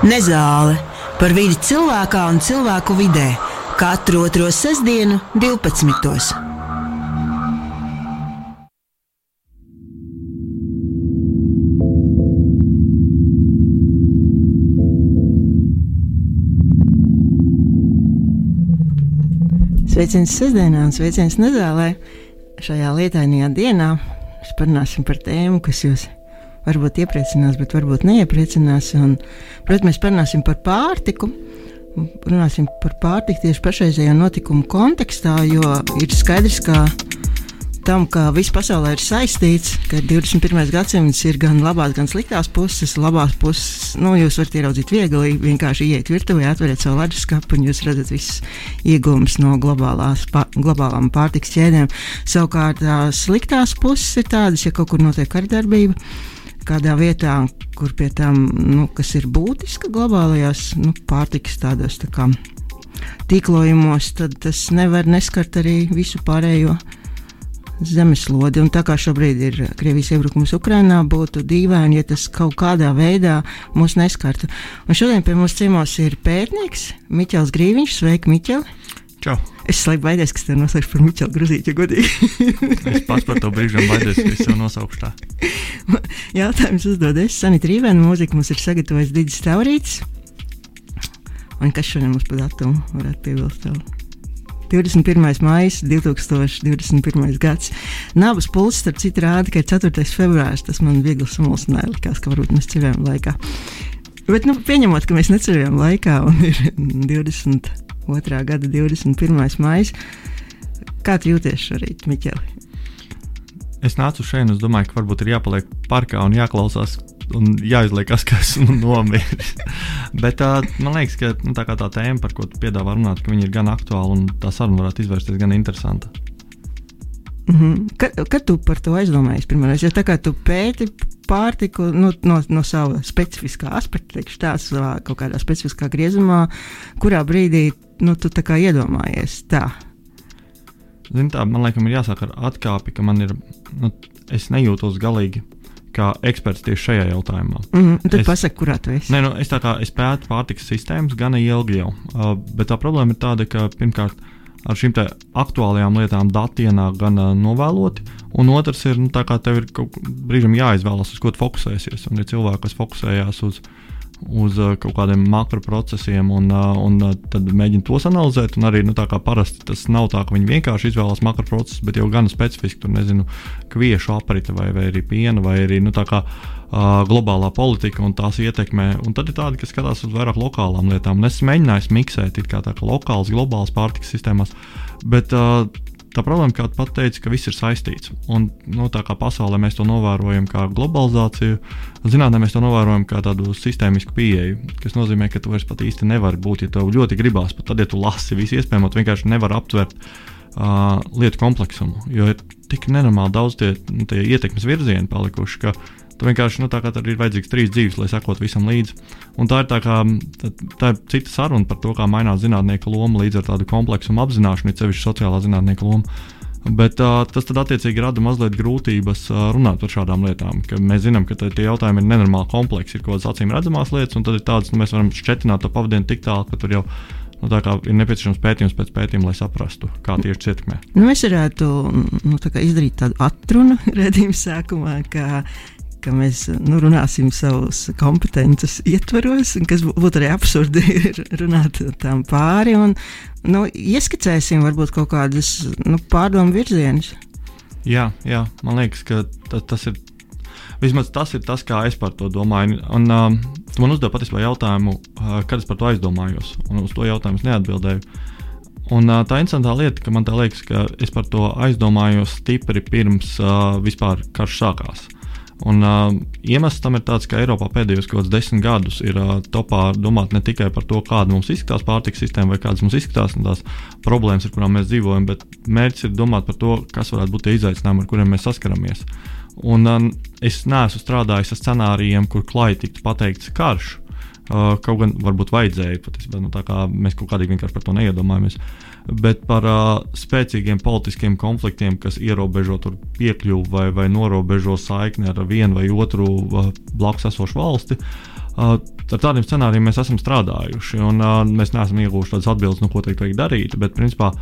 Nezāle par vidi cilvēkā un cilvēku vidē katru otro sestdienu, 12. Sveiciens sestdienā un sveiciens nezālē. Šajā lietainajā dienā mēs parunāsim par tēmu, kas jūs varbūt iepriecinās, bet varbūt neiepriecinās. Un, protams, mēs parunāsim par pārtiku. Runāsim par pārtiku tieši pašreizējā notikuma kontekstā, jo ir skaidrs, ka tam, ka viss pasaulē ir saistīts, ka 21. gadsimts ir gan labās, gan sliktās puses. Labās puses, nu, jūs varat ieraudzīt viegli, vienkārši ieiet virtuvē, atveriet savu leduskapu un jūs redzat visus iegūmus no globālās, pār, globālām pārtiks ķēdēm. Savukārt, tās sliktās puses ir tādas, ja kaut kur notiek kardarbība kādā vietā, kur pie tam, nu, kas ir būtiska globālajās nu, pārtikas tādos tā kā, tīklojumos, tad tas nevar neskart arī visu pārējo zemeslodi. Un tā kā šobrīd ir Krievijas iebrukums Ukrajinā, būtu dīvaini, ja tas kaut kādā veidā mūs neskartu. Un šodien pie mums ciemos ir pētnieks Miķels Grīviņš. Sveiki, Miķeli! Čau! Es slēdzu baidies, ka te nosaukšu par Miķelu Gruzīti, ja godīgi. es pats par to brīžam baidos, ka es jau nosaukšu tā. Jautājums uzdod es, Sanita Rīvēna, mūzika mums ir sagatavojis Digis Taurīts. Un kas šodien mums par datumu varētu piebilst? Tev? 21. maija 2021. gads. Nabas pulss, starp citu, rāda, ka ir 4. februāris. Tas man viegli samulsināja, likās, ka varbūt mēs ceļojam laikā. Bet, nu, pieņemot, ka mēs neceļojam laikā un ir 20 otrā gada 21. maija. Kā tu jūties šorīt, Miķeli? Es nācu šeit, un es domāju, ka varbūt ir jāpaliek parkā un jāklausās. Un jāizliekas, ka esmu nomiris. Bet uh, man liekas, ka nu, tā, tā tēma, par ko tu piedāvā runāt, ka viņa ir gan aktuāla un tā saruna varētu izvērsties gan interesanta. Mm -hmm. kad, kad tu par to aizdomājies? Pirmais, ja tā kā tu pēti pārtiku nu, no, no sava specifiskā aspekta, teikšu, tā savā kaut kādā specifiskā griezumā, kurā brīdī nu, tu tā kā iedomājies tā? Zin, tā man liekas, ir jāsāk ar atkāpi, ka man ir, nu, es nejūtos galīgi kā eksperts tieši šajā jautājumā. Mm, -hmm. tad es, pasaki, kurā tu esi? Nē, nu, es, kā, es pētu pārtikas sistēmas gan ilgi jau, uh, bet tā problēma ir tāda, ka pirmkārt ar šīm aktuālajām lietām dati ienāk gan uh, novēloti, un otrs ir, nu, tā kā tev ir brīžam jāizvēlas, uz ko fokusēsies. Un ir cilvēki, kas fokusējās uz uz uh, kaut kādiem makroprocesiem un, uh, un uh, tad mēģina tos analizēt. Arī nu, tā kā parasti tas nav tā, ka viņi vienkārši izvēlas makroprocesus, bet jau gan specifiski tur nezinu, kviešu aprite vai, vai arī piena vai arī nu, tā kā. Globālā politika un tās ietekmē. Un tad ir tādi, kas skatās uz vairāk lokālām lietām. Un es mēģināju miksēt, kā tā kā lokāls, globāls pārtikas sistēmās. Bet uh, tā problēma, kā pat teica, ka viss ir saistīts. Un, nu, tā kā pasaulē mēs to novērojam kā globalizāciju, zinātnē mēs to novērojam kā tādu sistēmisku pieeju, kas nozīmē, ka tu vairs pat īsti nevari būt, ja tev ļoti gribās, pat tad, ja tu lasi visu iespējamo, tu vienkārši nevari aptvert uh, lietu kompleksumu, jo ir tik nenormāli daudz tie, nu, tie ietekmes virzieni palikuši, ka Tu vienkārši nu, kā ir vajadzīgs trīs dzīves, lai sekotu visam līdzi. Un tā ir, tā kā, tā, tā ir cita saruna par to, kā mainās zinātnieka loma līdz ar tādu kompleksumu apzināšanu, ir sevišķi sociālā zinātnieka loma. Bet uh, tas tad attiecīgi rada mazliet grūtības uh, runāt par šādām lietām. Mēs zinām, ka tie jautājumi ir nenormāli kompleksi, ir kaut kādas acīm redzamas lietas, un tad ir tādas, nu, mēs varam šķetināt to pavadienu tik tālu, ka tur jau nu, ir nepieciešams pētījums pēc pētījuma, lai saprastu, kā tieši ietekmē. Nu, mēs varētu nu, tā izdarīt tādu atrunu redzējumu sākumā, ka ka mēs nu, runāsim savus kompetences ietvaros, kas būtu arī absurdi runāt tam pāri. Un, nu, ieskicēsim varbūt kaut kādas nu, pārdomu virzienus. Jā, jā, man liekas, ka ta, tas ir. Vismaz tas ir tas, kā es par to domāju. Un, uh, tu man uzdevi patiesībā jautājumu, uh, kad es par to aizdomājos, un uz to jautājumu neatbildēju. Un, uh, tā interesantā lieta, ka man liekas, ka es par to aizdomājos stipri pirms uh, vispār karš sākās. Uh, Un, uh, iemesls tam ir tāds, ka Eiropā pēdējos gados desmit gadus ir uh, topā domāt ne tikai par to, kāda mums izskatās pārtiks sistēma vai kādas mums izskatās tās problēmas, ar kurām mēs dzīvojam, bet mērķis ir domāt par to, kas varētu būt tie izaicinājumi, ar kuriem mēs saskaramies. Un, uh, es neesmu strādājis ar scenārijiem, kur klāji tiktu pateikts karš. Uh, kaut gan varbūt vajadzēja, patiesībā, nu, mēs kaut kādīgi vienkārši par to neiedomājamies. Bet par uh, spēcīgiem politiskiem konfliktiem, kas ierobežo piekļuvi vai, vai norobežo saikni ar vienu vai otru uh, blakus esošu valsti, uh, ar tādiem scenārijiem mēs esam strādājuši. Un, uh, mēs neesam ieguvuši tādas atbildes, nu, ko teikt, vajag darīt. Bet, principā,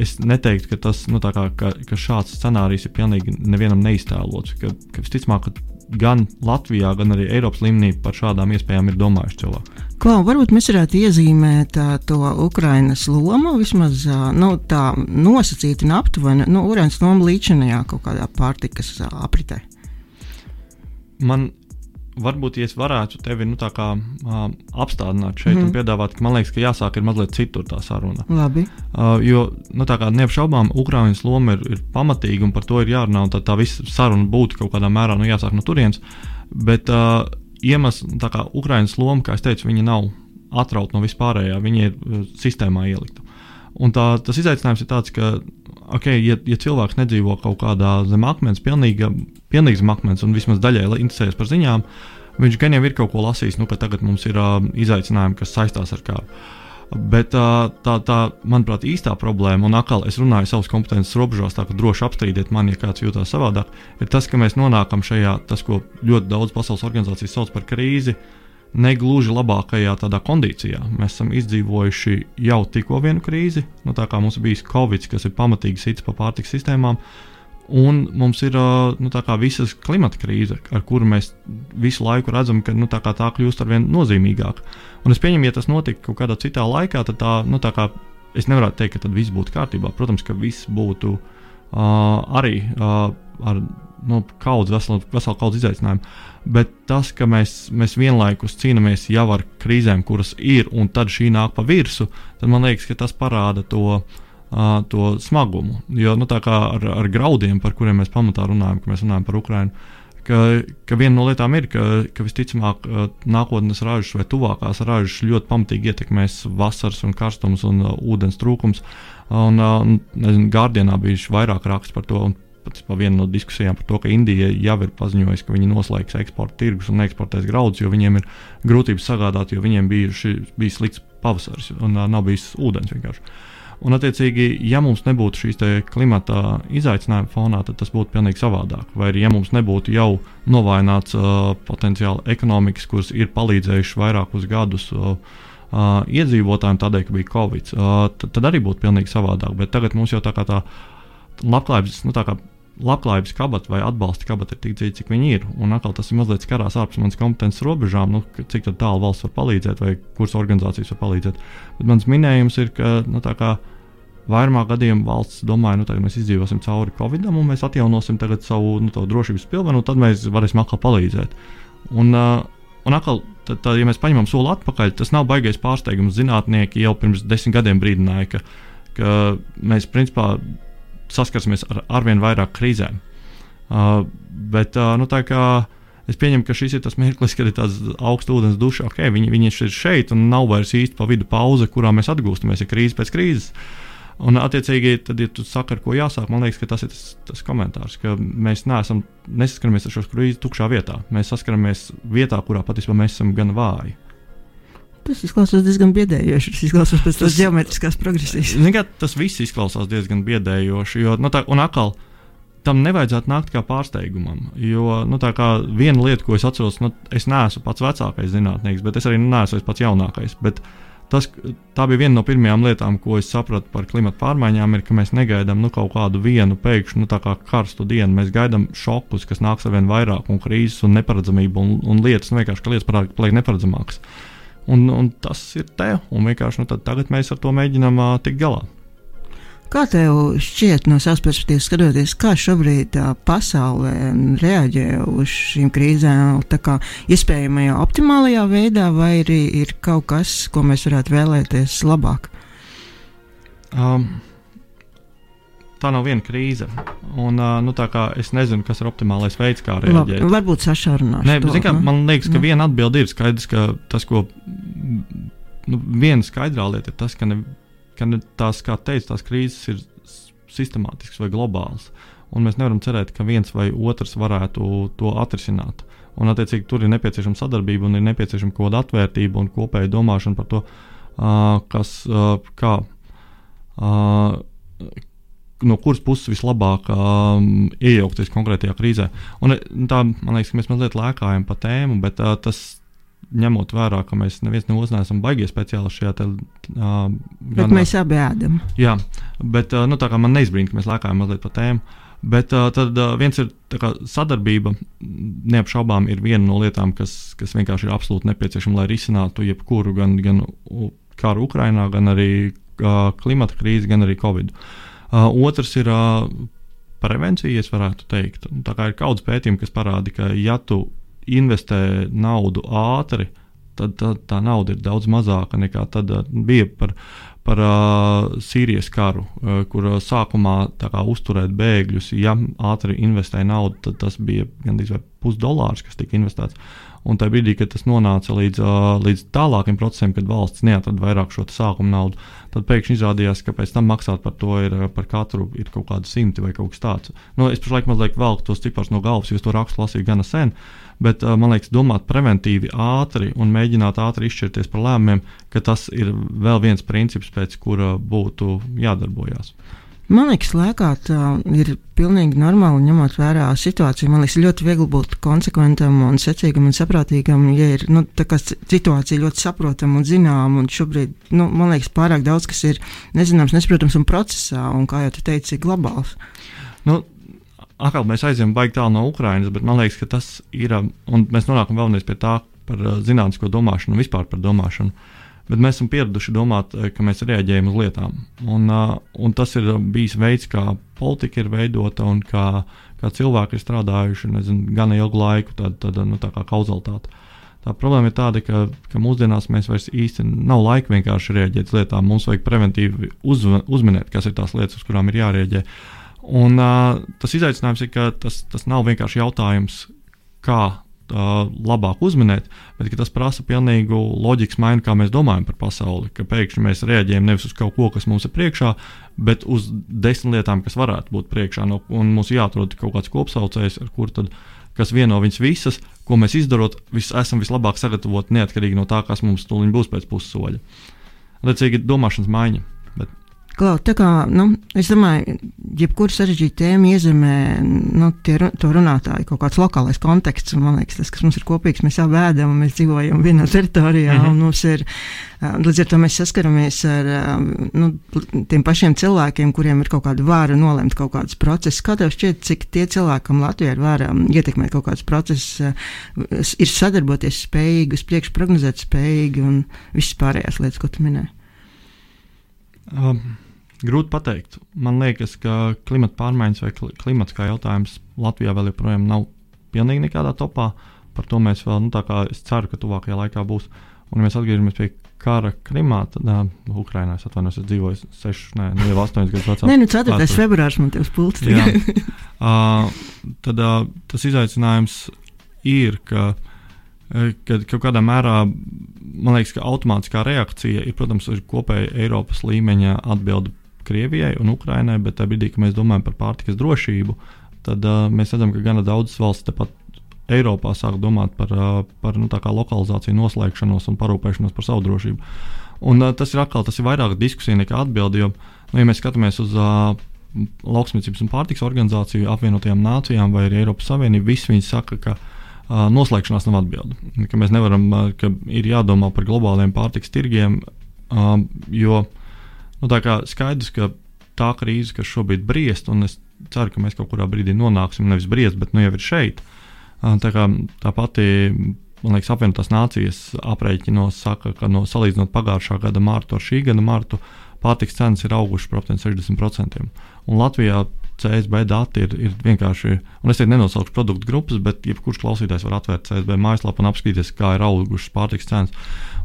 es neteiktu, ka, tas, nu, kā, ka, ka šāds scenārijs ir pilnīgi nevienam neiztēlots. Ka, ka visticamāk, ka gan Latvijā, gan arī Eiropas līmenī par šādām iespējām ir domājuši cilvēki. Klau, varbūt mēs varētu iezīmēt uh, to Ukrainas lomu, vismaz uh, nu, tā nosacīti un aptuveni, nu, Ukrainas lomu līdzinājā kaut kādā pārtikas uh, apritē. Man varbūt, ja es varētu tevi nu, kā, uh, apstādināt šeit mm. un mhm. piedāvāt, ka man liekas, ka jāsāk ir mazliet citur tā saruna. Labi. Uh, jo, nu, kā neapšaubām, Ukraiņas loma ir, ir pamatīga un par to ir jārunā, un tā, tā visa saruna būtu kaut kādā mērā nu, jāsāk no turienes. Bet uh, iemesls, kā Ukraiņas loma, kā es teicu, viņa nav atrauta no vispārējā, viņa ir sistēmā ielikta. Un tā, tas izaicinājums ir tāds, ka, okay, ja, ja cilvēks nedzīvo kaut kādā zem akmens, pilnīgi, pilnīgi zem akmens, un vismaz daļai interesējas par ziņām, viņš gan jau ir kaut ko lasījis, nu, ka tagad mums ir uh, izaicinājumi, kas saistās ar kāru. Bet uh, tā, tā, manuprāt, īstā problēma, un atkal es runāju savas kompetences robežās, tā ka droši apstrīdiet mani, ja kāds jūtas savādāk, ir tas, ka mēs nonākam šajā, tas, ko ļoti daudz pasaules organizācijas sauc par krīzi, uh, negluži labākajā tādā kondīcijā. Mēs esam izdzīvojuši jau tikko vienu krīzi, nu, tā kā mums bija Covid, kas ir pamatīgi sits pa pārtiks sistēmām. Un mums ir nu, visas klimata krīze, ar kuru mēs visu laiku redzam, ka nu, tā, tā kļūst ar vien nozīmīgāka. Un es pieņemu, ja tas notika kaut kādā citā laikā, tad tā, nu, tā kā, es nevaru teikt, ka viss būtu kārtībā. Protams, ka viss būtu uh, arī uh, ar nu, kaudz, veselu, veselu kaudz izaicinājumu. Bet tas, ka mēs, mēs vienlaikus cīnāmies jau ar krīzēm, kuras ir, un tad šī nāk pa virsmu, tad man liekas, ka tas parāda to, uh, to smagumu. Jo nu, ar, ar graudiem, par kuriem mēs pamatā runājam, kad mēs runājam par Ukrajinu, ka, ka viena no lietām ir, ka, ka visticamāk nākotnes ražas vai tuvākās ražas ļoti pamatīgi ietekmēs vasaras un karstums un uh, ūdens trūkums. Un, uh, nezinu, Gārdienā bija vairāk raksts par to. Un, patiesībā viena no diskusijām par to, ka Indija jau ir paziņojusi, ka viņi noslēgs eksporta tirgus un neeksportēs graudus, jo viņiem ir grūtības sagādāt, jo viņiem bija, bija slikts pavasaris un nav bijis ūdens vienkārši. Un, attiecīgi, ja mums nebūtu šīs klimata izaicinājuma fonā, tad tas būtu pilnīgi savādāk. Vai arī, ja mums nebūtu jau novājināts uh, potenciāli ekonomikas, kuras ir palīdzējušas vairākus gadus uh, uh, iedzīvotājiem, tādēļ, ka bija Covid, uh, tad, tad arī būtu pilnīgi savādāk. Bet tagad mums jau tā kā tā labklājības, nu, tā labklājības kabata vai atbalsta kabata ir tik dziļa, cik viņi ir. Un atkal tas ir mazliet skarās ārpus manas kompetences robežām, nu, cik tālu valsts var palīdzēt vai kuras organizācijas var palīdzēt. Bet mans minējums ir, ka nu, vairumā gadījumā valsts domāja, nu, tagad mēs izdzīvosim cauri Covidam un mēs atjaunosim savu nu, drošības pilvenu, un tad mēs varēsim atkal palīdzēt. Un, uh, un atkal, tad, tad, ja mēs paņemam soli atpakaļ, tas nav baigais pārsteigums. Zinātnieki jau pirms desmit gadiem brīdināja, ka, ka mēs principā saskarsimies ar arvien vairāk krīzēm. Uh, bet uh, nu, es pieņemu, ka šis ir tas mirklis, kad ir tāds augsts ūdens duša. Okay, viņi, viņi ir šeit un nav vairs īsti pa vidu pauze, kurā mēs atgūstamies, ir krīze pēc krīzes. Un, attiecīgi, tad, ja tu saki, ar ko jāsāk, man liekas, tas ir tas, tas komentārs, ka mēs neesam, nesaskaramies ar šo krīzi tukšā vietā. Mēs saskaramies vietā, kurā patiesībā mēs esam gan vāji. Tas izklausās diezgan biedējoši. Tas izklausās pēc tās geometriskās progresijas. Kā, tas viss izklausās diezgan biedējoši. Jo, nu, tā, un atkal, tam nevajadzētu nākt kā pārsteigumam. Jo nu, viena lieta, ko es atceros, nu, es neesmu pats vecākais zinātnēks, bet es arī neesmu pats jaunākais. Bet tas, tā bija viena no pirmajām lietām, ko es sapratu par klimatu pārmaiņām, ir, ka mēs negaidām nu, kaut kādu vienu pēkšņu nu, kā karstu dienu. Mēs gaidām šokus, kas nāks ar vien vairāk, un krīzes, un neparedzamību, un, un lietas, nu, vienkārši, ka lietas paliek neparedzamākas. Un, un tas ir te, un vienkārši nu, tagad mēs ar to mēģinām uh, tikt galā. Kā tev šķiet, no savas perspektīvas skatoties, kā šobrīd uh, pasaulē reaģē uz šīm krīzēm? Tā kā iespējamajā optimālajā veidā, vai arī ir kaut kas, ko mēs varētu vēlēties labāk? Um, tā nav viena krīze. Un, uh, nu, es nezinu, kas ir optimālais veids, kā reaģēt. Labi, varbūt to, kā, man liekas, ka nu. viena atbilde ir skaidrs, ka tas, ko nu, viena skaidrā lieta ir tas, ka, ne, ka ne tās, kā teicu, tās krīzes ir sistemātiskas vai globālas. Un mēs nevaram cerēt, ka viens vai otrs varētu to atrisināt. Un, attiecīgi, tur ir nepieciešama sadarbība un ir nepieciešama kaut kāda atvērtība un kopēja domāšana par to, uh, kas, uh, kā, uh, no kuras puses vislabāk um, iejaukties konkrētajā krīzē. Un, tā, man liekas, ka mēs mazliet lēkājam pa tēmu, bet uh, tas ņemot vērā, ka mēs neviens no mums neesam baigie speciālisti šajā te, uh, bet gan, mēs abi ēdam. Jā, bet uh, nu, tā kā man neizbrīna, ka mēs lēkājam mazliet pa tēmu. Bet uh, tad uh, viens ir kā, sadarbība, neapšaubām, ir viena no lietām, kas, kas vienkārši ir absolūti nepieciešama, lai risinātu jebkuru gan, gan karu Ukrajinā, gan arī uh, klimata krīzi, gan arī Covid. Uh, otrs ir uh, prevencija, es varētu teikt. Tā kā ir kaudzes pētījumi, kas parāda, ka ja tu investē naudu ātri, tad, tad tā nauda ir daudz mazāka nekā tad uh, bija par, par uh, Sīrijas karu, uh, kur uh, sākumā kā, uzturēt bēgļus, ja ātri investēja naudu, tad tas bija gandrīz pusdolārs, kas tika investēts. Un tajā brīdī, kad tas nonāca līdz, līdz tālākiem procesiem, kad valsts neatrada vairāk šo sākuma naudu, tad pēkšņi izrādījās, ka pēc tam maksāt par to ir par katru ir kaut kādi simti vai kaut kas tāds. Nu, es pašlaik mazliet velku tos ciprus no galvas, jo to rakstu lasīju gana sen. Bet man liekas, domāt preventīvi, ātri un mēģināt ātri izšķirties par lēmumiem, ka tas ir vēl viens princips, pēc kura būtu jādarbojas. Man liekas, lēkāt uh, ir pilnīgi normāli ņemot vērā situāciju. Man liekas, ļoti viegli būt konsekventam un secīgam un saprātīgam, ja ir nu, situācija ļoti saprotama un zināma. Un šobrīd, nu, man liekas, pārāk daudz kas ir nezināms, nesaprotams un procesā, un kā jau te teici, ir globāls. Nu, atkal mēs aizjām baigi tālu no Ukrainas, bet man liekas, ka tas ir, un mēs nonākam vēlreiz pie tā par zinātnisko domāšanu un vispār par domāšanu. Uh, Bet mēs esam pieraduši domāt, eh, ka mēs reaģējam uz lietām. Un, uh, un tas ir bijis veids, kā politika ir veidota un kā, kā cilvēki ir strādājuši nezinu, gan ilgu laiku, tad, tad nu, tā kā kauzalitāte. Tā problēma ir tāda, ka, ka mūsdienās mēs vairs īsti nav laika vienkārši reaģēt uz lietām. Mums vajag preventīvi uz, uzminēt, kas ir tās lietas, uz kurām ir jārēģē. Un, uh, tas izaicinājums ir, ka tas, tas nav vienkārši jautājums, kā uh, labāk uzminēt, bet tas prasa pilnīgu loģikas maiņu, kā mēs domājam par pasauli. Ka pēkšņi mēs reaģējam nevis uz kaut ko, kas mums ir priekšā, bet uz desmit lietām, kas varētu būt priekšā. No, un mums jāatrod kaut kāds kopsaucējs, ar kuru tad. Kas vieno viņas visas, ko mēs izdarot, vis, esam vislabāk sagatavoti neatkarīgi no tā, kas mums tūlīt būs pēc pussoļa. Attiecīgi, domāšanas maiņa. Klau, tā kā, nu, es domāju, jebkura sarežģīta tēma iezemē nu, tie, to runātāju kaut kāds lokālais konteksts. Man liekas, tas, kas mums ir kopīgs, mēs abi ēdam un mēs dzīvojam vienā teritorijā. Mm -hmm. ir, līdz ar to mēs saskaramies ar nu, tiem pašiem cilvēkiem, kuriem ir kaut kāda vāra nolemt kaut kādus procesus. Kā tev šķiet, cik tie cilvēki, kam Latvijā ir vāra ietekmēt kaut kādus procesus, ir sadarboties spējīgi, uz priekšu prognozēt spējīgi un visas pārējās lietas, ko tu minēji? Um, grūti pateikt. Man liekas, ka klimata pārmaiņas vai klimats kā jautājums Latvijā vēl joprojām nav pilnīgi nekādā topā. Par to mēs vēl, nu, tā kā es ceru, ka tuvākajā laikā būs. Un, ja mēs atgriežamies pie kara Krimā, tad uh, Ukrainā es atvainojos, es dzīvoju 6, ne, nu, jau 8 gadus vecā. Nē, nu 4. februārs man te uz pults. uh, tad uh, tas izaicinājums ir, ka uh, kad kaut kādā mērā man liekas, ka automātiskā reakcija ir, protams, ir kopēja Eiropas līmeņa atbilde Krievijai un Ukrainai, bet tajā brīdī, kad mēs domājam par pārtikas drošību, tad uh, mēs redzam, ka gana daudzas valstis tepat Eiropā sāk domāt par, uh, par nu, lokalizāciju, noslēgšanos un parūpēšanos par savu drošību. Un, uh, tas ir atkal tas ir vairāk diskusija nekā atbilde. Jo, nu, ja mēs skatāmies uz uh, Lauksmēcības un pārtiks organizāciju, apvienotajām nācijām vai Eiropas Savienību, visi viņi saka, ka uh, noslēgšanās nav atbilde. Ka mēs nevaram, ka ir jādomā par globāliem pārtiks tirgiem, jo nu, tā kā skaidrs, ka tā krīze, kas šobrīd briest, un es ceru, ka mēs kaut kurā brīdī nonāksim nevis briest, bet nu jau ir šeit. Tā, kā, tā pati man liekas, apvienotās nācijas aprēķinos saka, ka no salīdzinot pagājušā gada mārtu ar šī gada mārtu, pārtiks cenas ir augušas par aptuveni 60%. Un Latvijā CSB dati ir, ir vienkārši, un es šeit nenosaukšu produktu grupas, bet jebkurš klausītājs var atvērt CSB mājaslapu un apskatīties, kā ir augušas pārtiks cenas.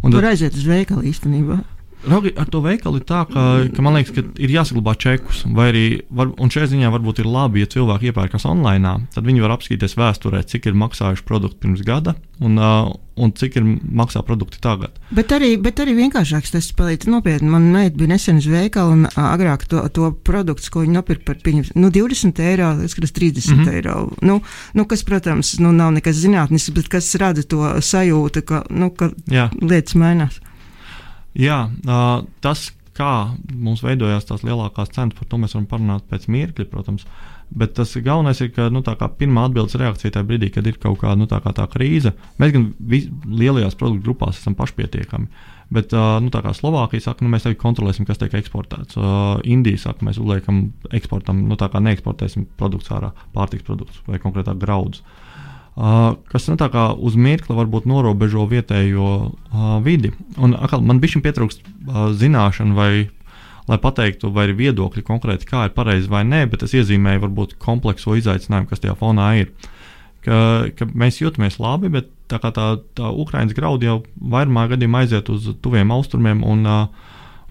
Un Tur tad, aiziet uz veikalu īstenībā. Raugi, ar to veikalu ir tā, ka, ka man liekas, ka ir jāsaglabā čekus. Arī, var, un šajā ziņā varbūt ir labi, ja cilvēki iepērkas online, tad viņi var apskatīties vēsturē, cik ir maksājuši produkti pirms gada un, uh, un cik ir maksā produkti tagad. Bet arī, bet arī vienkāršāks tas palīdz nopietni. Man meita bija nesen uz veikalu un uh, agrāk to, to produktu, ko viņi nopirka par pieņems, nu, 20 eiro, līdz 30 mm -hmm. eiro. Nu, nu, kas, protams, nu, nav nekas zinātnisks, bet kas rada to sajūtu, ka, nu, ka Jā. lietas mainās. Jā, tas, kā mums veidojās tās lielākās cenas, par to mēs varam parunāt pēc mirkļa, protams. Bet tas galvenais ir, ka nu, pirmā atbildes reakcija tajā brīdī, kad ir kaut kāda nu, tā, kā tā krīze, mēs gan lielajās produktu grupās esam pašpietiekami. Bet nu, Slovākija saka, nu, mēs tagad kontrolēsim, kas tiek eksportēts. Uh, Indija saka, mēs uzliekam, eksportam, nu, tā kā neeksportēsim produktus ārā, pārtiks produktus vai konkrētāk graudus. Uh, kas nu, uz mirkli varbūt norobežo vietējo vidi. Un, akal, man bija pietrūkst zināšanu, vai, lai pateiktu, vai ir viedokļi konkrēti, kā ir pareizi vai nē, bet es iezīmēju varbūt komplekso izaicinājumu, kas tajā fonā ir. Ka, ka mēs jūtamies labi, bet tā kā tā, tā Ukraiņas graudi jau vairumā gadījumā aiziet uz tuviem austrumiem un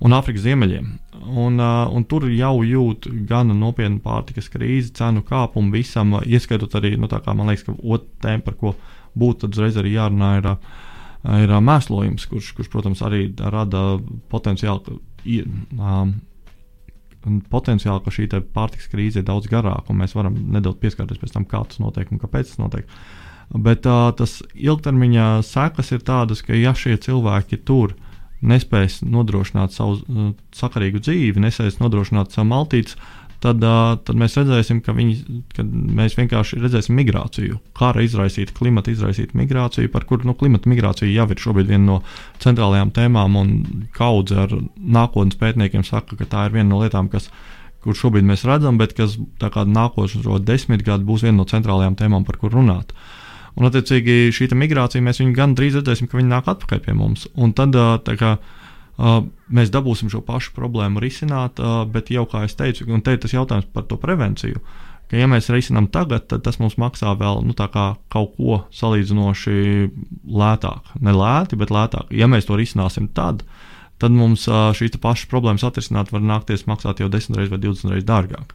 un Āfrikas ziemeļiem. Un, un tur jau jūt gan nopietnu pārtikas krīzi, cenu kāpumu visam, ieskaitot arī, nu, kā man liekas, ka otrā tēma, par ko būtu uzreiz arī jārunā, ir, ir mēslojums, kurš, kurš, protams, arī rada potenciālu. Um, Potenciāli, ka šī pārtiks krīze ir daudz garāka, un mēs varam nedaudz pieskarties pēc tam, kā tas notiek un kāpēc tas notiek. Bet uh, tas ilgtermiņā sekas ir tādas, ka ja šie cilvēki tur uh, nespēs nodrošināt savu uh, sakarīgu dzīvi, nespēs nodrošināt savu maltītes, tad, uh, tad mēs redzēsim, ka, viņi, mēs vienkārši redzēsim migrāciju. Kara izraisīta, klimata izraisīta migrācija, par kuru nu, klimata migrācija jau ir šobrīd viena no centrālajām tēmām, un kaudze ar nākotnes pētniekiem saka, ka tā ir viena no lietām, kas kur šobrīd mēs redzam, bet kas nākošo desmit gadu būs viena no centrālajām tēmām, par kur runāt. Uh, Un, attiecīgi, šī migrācija mēs viņu gan drīz redzēsim, ka viņi nāk atpakaļ pie mums. Un tad kā, mēs dabūsim šo pašu problēmu risināt, bet jau kā es teicu, un te ir tas jautājums par to prevenciju. Ka, ja mēs risinām tagad, tad tas mums maksā vēl nu, kaut ko salīdzinoši lētāk. Ne lēti, bet lētāk. Ja mēs to risināsim tad, tad mums šīs pašas problēmas atrisināt var nākties maksāt jau 10 reizes vai 20 reizes dārgāk.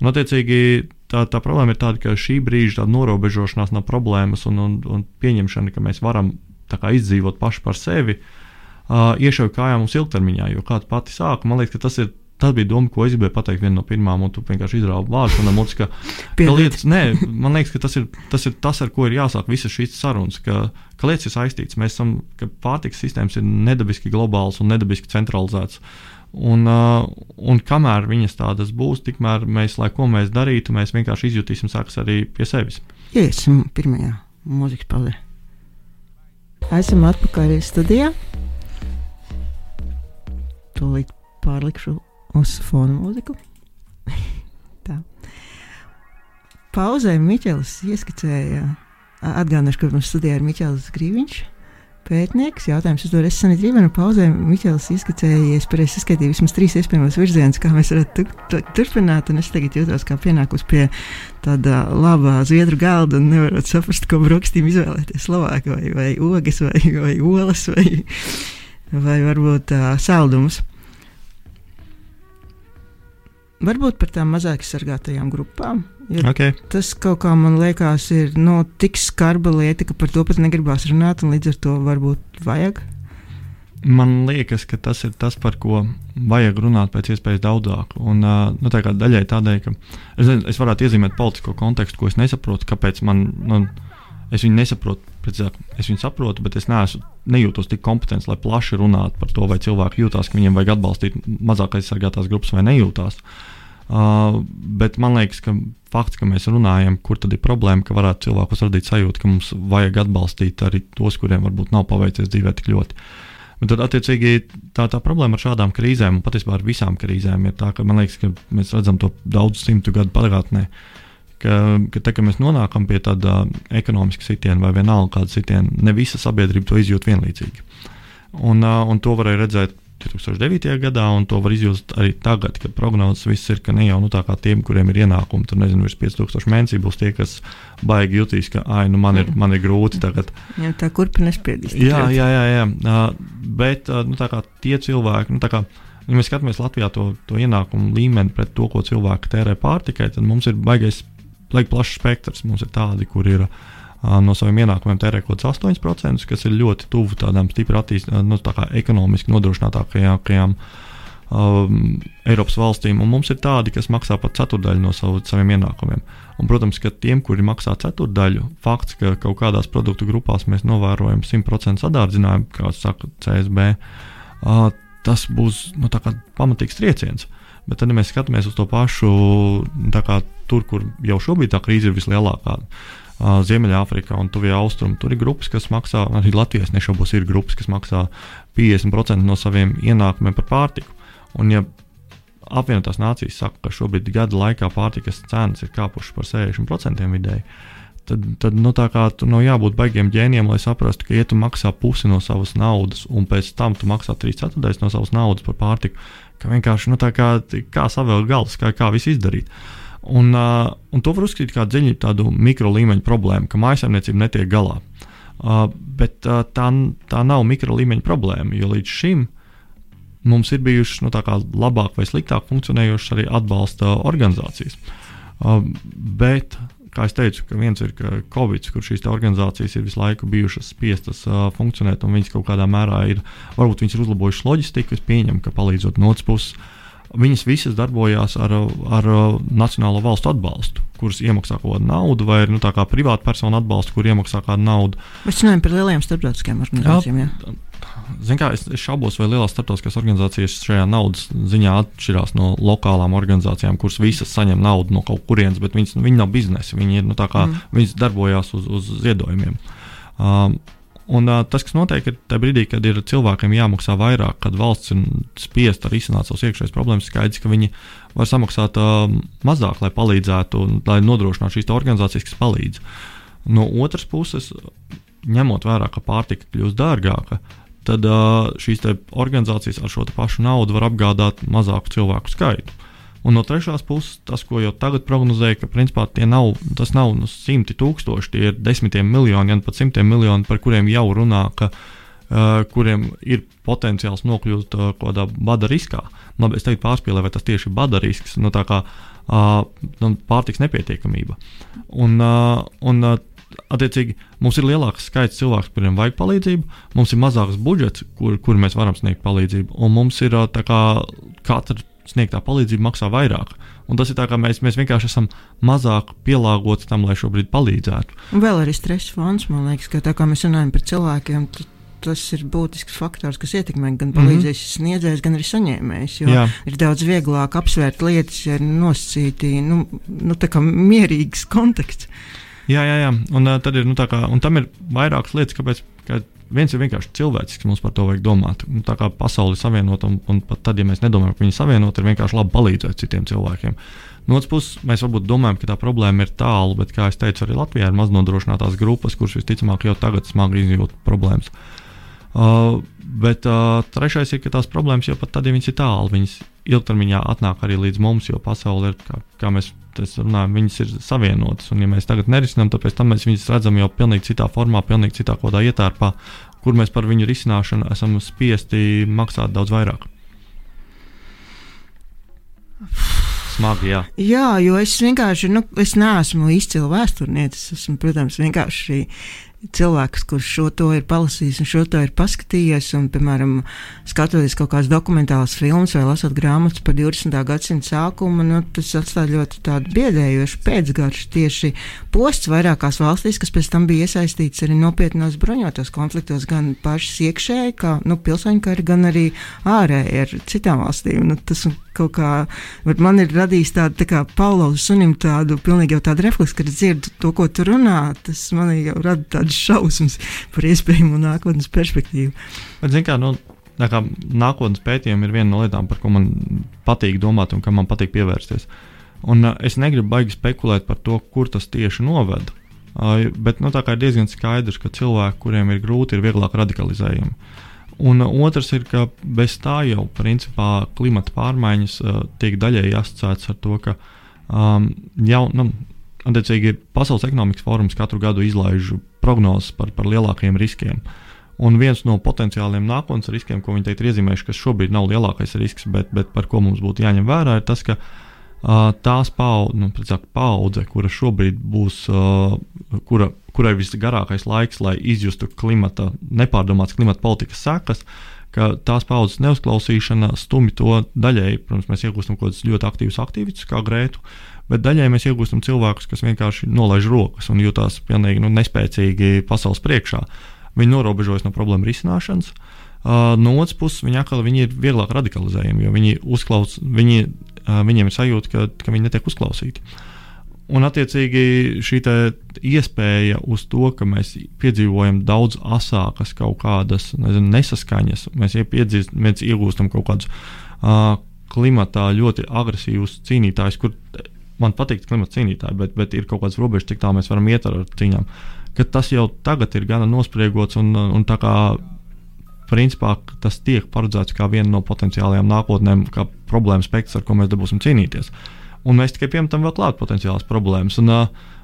Un, attiecīgi, tā, tā problēma ir tāda, ka šī brīža norobežošanās no problēmas un, un, un pieņemšana, ka mēs varam kā, izdzīvot paši par sevi, uh, iešauj kājām mums ilgtermiņā. Jo kāda pati sāka, man liekas, tas ir. Tas bija doma, ko es gribēju pateikt viena no pirmām, un tu vienkārši izrāvi vārdus manam mutē, ka, ka lietas, nē, man liekas, ka tas ir, tas ir tas, ar ko ir jāsāk visas šīs sarunas, ka, ka lietas ir saistītas. Mēs esam, ka pārtikas sistēmas ir nedabiski globāls un nedabiski centralizēts. Uh, Un, uh, un kamēr viņas tādas būs, tikmēr mēs, lai ko mēs darītu, mēs vienkārši izjutīsim sekas arī pie sevis. Iesim pirmajā mūzikas pauzē. Esam atpakaļ studijā. Tūlīt pārlikšu uz fona mūziku. Tā. Pauzē Miķels ieskicēja, atgādināšu, ka mums studijā ir Miķels Grīviņš pētnieks. Jautājums uzdod es Sanita Rībena pauzē. Miķels izskicējies, pareizi saskaitīja vismaz trīs iespējamos virzienus, kā mēs varētu tu, turpināt. Un es tagad jūtos kā pienākus pie tāda labā zviedru galda un nevaru saprast, ko brokstīm izvēlēties. Slovāki vai, vai ogas vai, vai olas vai, vai varbūt uh, saldumus. Varbūt par tām mazāk sargātajām grupām. Okay. Tas kaut kā man liekas, ir no, nu, tik skarba lieta, ka par to pat negribās runāt, un līdz ar to varbūt vajag. Man liekas, ka tas ir tas, par ko vajag runāt pēc iespējas daudzāk. Un, nu, tā kā daļai tādēļ, ka es, es varētu iezīmēt politisko kontekstu, ko es nesaprotu, kāpēc man. Nu, Es viņu nesaprotu, precīzāk, es viņu saprotu, bet es neesmu, nejūtos tik kompetents, lai plaši runātu par to, vai cilvēki jūtas, ka viņiem vajag atbalstīt mazāk aizsargātās grupas vai nejūtās. Uh, bet man liekas, ka fakts, ka mēs runājam, kur tad ir problēma, ka varētu cilvēkus radīt sajūtu, ka mums vajag atbalstīt arī tos, kuriem varbūt nav paveicies dzīvē tik ļoti. Bet tad, attiecīgi, tā, tā problēma ar šādām krīzēm, un patiesībā ar visām krīzēm, ir tā, ka man liekas, ka mēs redzam to daudzu simtu gadu pagātnē. Uh, ka, ka te, kad mēs nonākam pie tāda ekonomiska sitiena vai vienalga kāda sitiena, ne visa sabiedrība to izjūt vienlīdzīgi. Un, un to varēja redzēt 2009. gadā, un to var izjust arī tagad, kad prognozes viss ir, ka ne jau nu, tā kā tiem, kuriem ir ienākumi, tur nezinu, virs 5000 mēnesī būs tie, kas baigi jutīs, ka, ai, nu man ir, man ir grūti tagad. Jā, tā kurpina nespiedīs. Jā, jā, jā, jā. bet nu, tie cilvēki, nu, kā, ja mēs skatāmies Latvijā to, to ienākumu līmeni pret to, ko cilvēki tērē pārtikai, tad mums ir baigais, plašs spektrs. Mums ir tādi, kur ir uh, no saviem ienākumiem tērē kaut kāds 8%, kas ir ļoti tuvu tādām stipri attīstītām, nu, tā ekonomiski nodrošinātākajām. Um, Eiropas valstīm, un mums ir tādi, kas maksā pat ceturdaļu no savu, saviem ienākumiem. Un, protams, ka tiem, kuri maksā ceturdaļu, fakts, ka kaut kādās produktu grupās mēs novērojam 100% sadārdzinājumu, kā saka CSB, uh, tas būs nu, pamatīgs trieciens. Bet tad, ja mēs skatāmies uz to pašu, kā, tur, kur jau šobrīd tā krīze ir vislielākā, uh, Ziemeļāfrikā un Tuvijā Austrumā, tur ir grupas, kas maksā, arī Latvijas nešaubos, ir grupas, kas maksā 50% no saviem ienākumiem par pārtiku. Un, ja apvienotās nācijas saka, ka šobrīd gada laikā pārtikas cenas ir kāpušas par 60% vidēji, tad, tad nu, tā kā tur nav jābūt baigiem ģēniem, lai saprastu, ka, ja tu maksā pusi no savas naudas, un pēc tam tu maksā 3,4 no savas naudas par pārtiku, ka vienkārši nu, kā, kā savēl galvas, kā, kā visu izdarīt. Un, uh, un to var uzskatīt par dziļu tādu mikro līmeņa problēmu, ka mājsaimniecība netiek galā. Uh, bet uh, tā, tā nav mikro līmeņa problēma, jo līdz šim mums ir bijušas nu, labāk vai sliktāk funkcionējošas arī atbalsta organizācijas. Uh, bet kā jau teicu, viens ir Covid, kur šīs organizācijas ir visu laiku bijušas spiestas uh, funkcionēt, un viņas kaut kādā mērā ir, varbūt viņas ir uzlabojušas loģistiku, es pieņemu, ka palīdzot no otras puses. Viņas visas darbojās ar, ar nacionālo valstu atbalstu, kuras iemaksā kaut kādu naudu, vai nu, privātu personu atbalstu, kur iemaksā kādu naudu. Mēs runājam par lielajām starptautiskajām organizācijām. Jā. Jā. Kā, es, šaubos, vai lielās starptautiskās organizācijas šajā naudas ziņā atšķirās no lokālām organizācijām, kuras visas saņem naudu no kaut kurienes, bet viņas, viņi nav biznesa. Viņi, ir, nu, kā, mm. viņas darbojās uz, uz ziedojumiem. Um, Un, uh, tas, kas notiek, ir tajā brīdī, kad ir cilvēkiem jāmaksā vairāk, kad valsts ir spiesta risināt savas iekšējās problēmas, skaidrs, ka viņi var samaksāt uh, mazāk, lai palīdzētu, lai nodrošinātu šīs organizācijas, kas palīdz. No otras puses, ņemot vērā, ka pārtika kļūst dārgāka, tad uh, šīs organizācijas ar šo pašu naudu var apgādāt mazāku cilvēku skaitu. Un no trešās puses, tas, ko jau tagad prognozēja, ka principā nav, tas nav nu, simti tūkstoši, tie ir desmitiem miljoni, gan pat simtiem miljoni, par kuriem jau runā, ka, uh, kuriem ir potenciāls nokļūt uh, kaut kādā bada riskā. Labi, es teiktu, pārspīlēju, vai tas tieši ir bada risks, nu, tā kā uh, nu, pārtiks nepietiekamība. Un, uh, un, uh, attiecīgi, mums ir lielāks skaits cilvēku, kuriem vajag palīdzību, mums ir mazāks budžets, kur, kur mēs varam sniegt palīdzību, un mums ir kā, katra sniegtā palīdzība maksā vairāk. Un tas ir tā, ka mēs, mēs vienkārši esam mazāk pielāgoti tam, lai šobrīd palīdzētu. Un vēl arī stresa fonds, man liekas, ka tā kā mēs runājam par cilvēkiem, tas ir būtisks faktors, kas ietekmē gan palīdzējis mm -hmm. sniedzējs, gan arī saņēmējs. Ir daudz vieglāk apsvērt lietas, ja ir nosacīti nu, nu, mierīgs konteksts. Jā, jā, jā. Un, uh, ir, nu, kā, un tam ir vairākas lietas, kāpēc. Kā viens ir vienkārši cilvēcisks, mums par to vajag domāt. Nu, tā kā pasaule ir savienota, un, un pat tad, ja mēs nedomājam, ka viņi ir savienoti, ir vienkārši labi palīdzēt citiem cilvēkiem. No otras puses, mēs varbūt domājam, ka tā problēma ir tālu, bet, kā jau teicu, arī Latvijā ir maznodrošinātās grupas, kuras visticamāk jau tagad smagi izjūt problēmas. Uh, bet uh, trešais ir, ka tās problēmas jau pat tad, ja viņas ir tālu, viņas ilgtermiņā atnāk arī līdz mums, jo pasaule ir, kā, kā mēs runājam, viņas ir savienotas. Un, ja mēs tagad nerisinām, tad pēc tam mēs viņus redzam jau pilnīgi citā formā, pilnīgi citā kodā ietērpā, kur mēs par viņu risināšanu esam spiesti maksāt daudz vairāk. Smagi, jā. jā, jo es vienkārši, nu, es neesmu izcila vēsturniecis. Es esmu, protams, vienkārši cilvēks, kurš šo to ir palasījis un šo to ir paskatījies, un, piemēram, skatoties kaut kādas dokumentālas filmas vai lasot grāmatas par 20. gadsimta sākumu, nu, tas atstāja ļoti tādu biedējošu pēcgaršu tieši posts vairākās valstīs, kas pēc tam bija iesaistīts arī nopietnos bruņotos konfliktos, gan pašas iekšēji, kā nu, pilsoņu kari, gan arī ārēji ar citām valstīm. Nu, tas kaut kā man ir radījis tādu tā kā Paulovs sunim tādu pilnīgi jau tādu refleksu, kad dzirdu to, ko tu runā, tas man jau rada tādas šausmas par iespējamo nākotnes perspektīvu. Bet, kā, nu, kā nākotnes pētījumi ir viena no lietām, par ko man patīk domāt un kam man patīk pievērsties. Un, uh, es negribu baigi spekulēt par to, kur tas tieši noved. Uh, bet nu, ir diezgan skaidrs, ka cilvēki, kuriem ir grūti, ir vieglāk radikalizējami. Un otrs ir, ka bez tā jau principā klimata pārmaiņas uh, tiek daļēji asociētas ar to, ka um, jau, nu, attiecīgi, Pasaules ekonomikas fórums katru gadu izlaiž prognozes par, par lielākiem riskiem. Un viens no potenciāliem nākotnes riskiem, ko viņi teikt, ir iezīmējuši, kas šobrīd nav lielākais risks, bet, bet par ko mums būtu jāņem vērā, ir tas, ka uh, tās paudze, nu, paudze, kura šobrīd būs, uh, kura, kurai visgarākais laiks, lai izjustu klimata, nepārdomātas klimata politikas sekas, ka tās paudzes neuzklausīšana stumj to daļēji. Protams, mēs iegūstam kaut kādus ļoti aktīvus aktīvistus, kā Grētu, bet daļai mēs iegūstam cilvēkus, kas vienkārši nolaiž rokas un jūtas pilnīgi nu, nespēcīgi pasaules priekšā. Uh, viņi norobežojas no problēmu risināšanas. Uh, no otras puses, viņi atkal viņi ir vieglāk radikalizējami, jo viņi uzklaus, viņi, uh, viņiem ir sajūta, ka, ka viņi netiek uzklausīti. Un, attiecīgi, šī iespēja uz to, ka mēs piedzīvojam daudz asākas kaut kādas nezinu, nesaskaņas, mēs, piedzīst, mēs iegūstam kaut kādus uh, klimatā ļoti agresīvus cīnītājus, kur man patīk klimata cīnītāji, bet, bet ir kaut kāds robežs, cik tālu mēs varam iet ar cīņām. Uh, ka tas jau tagad ir gana nospriegots un, un tā kā principā tas tiek paredzēts kā viena no potenciālajām nākotnēm, kā problēma spektrs, ar ko mēs dabūsim cīnīties. Un mēs tikai piemetam vēl klāt potenciālas problēmas. Un,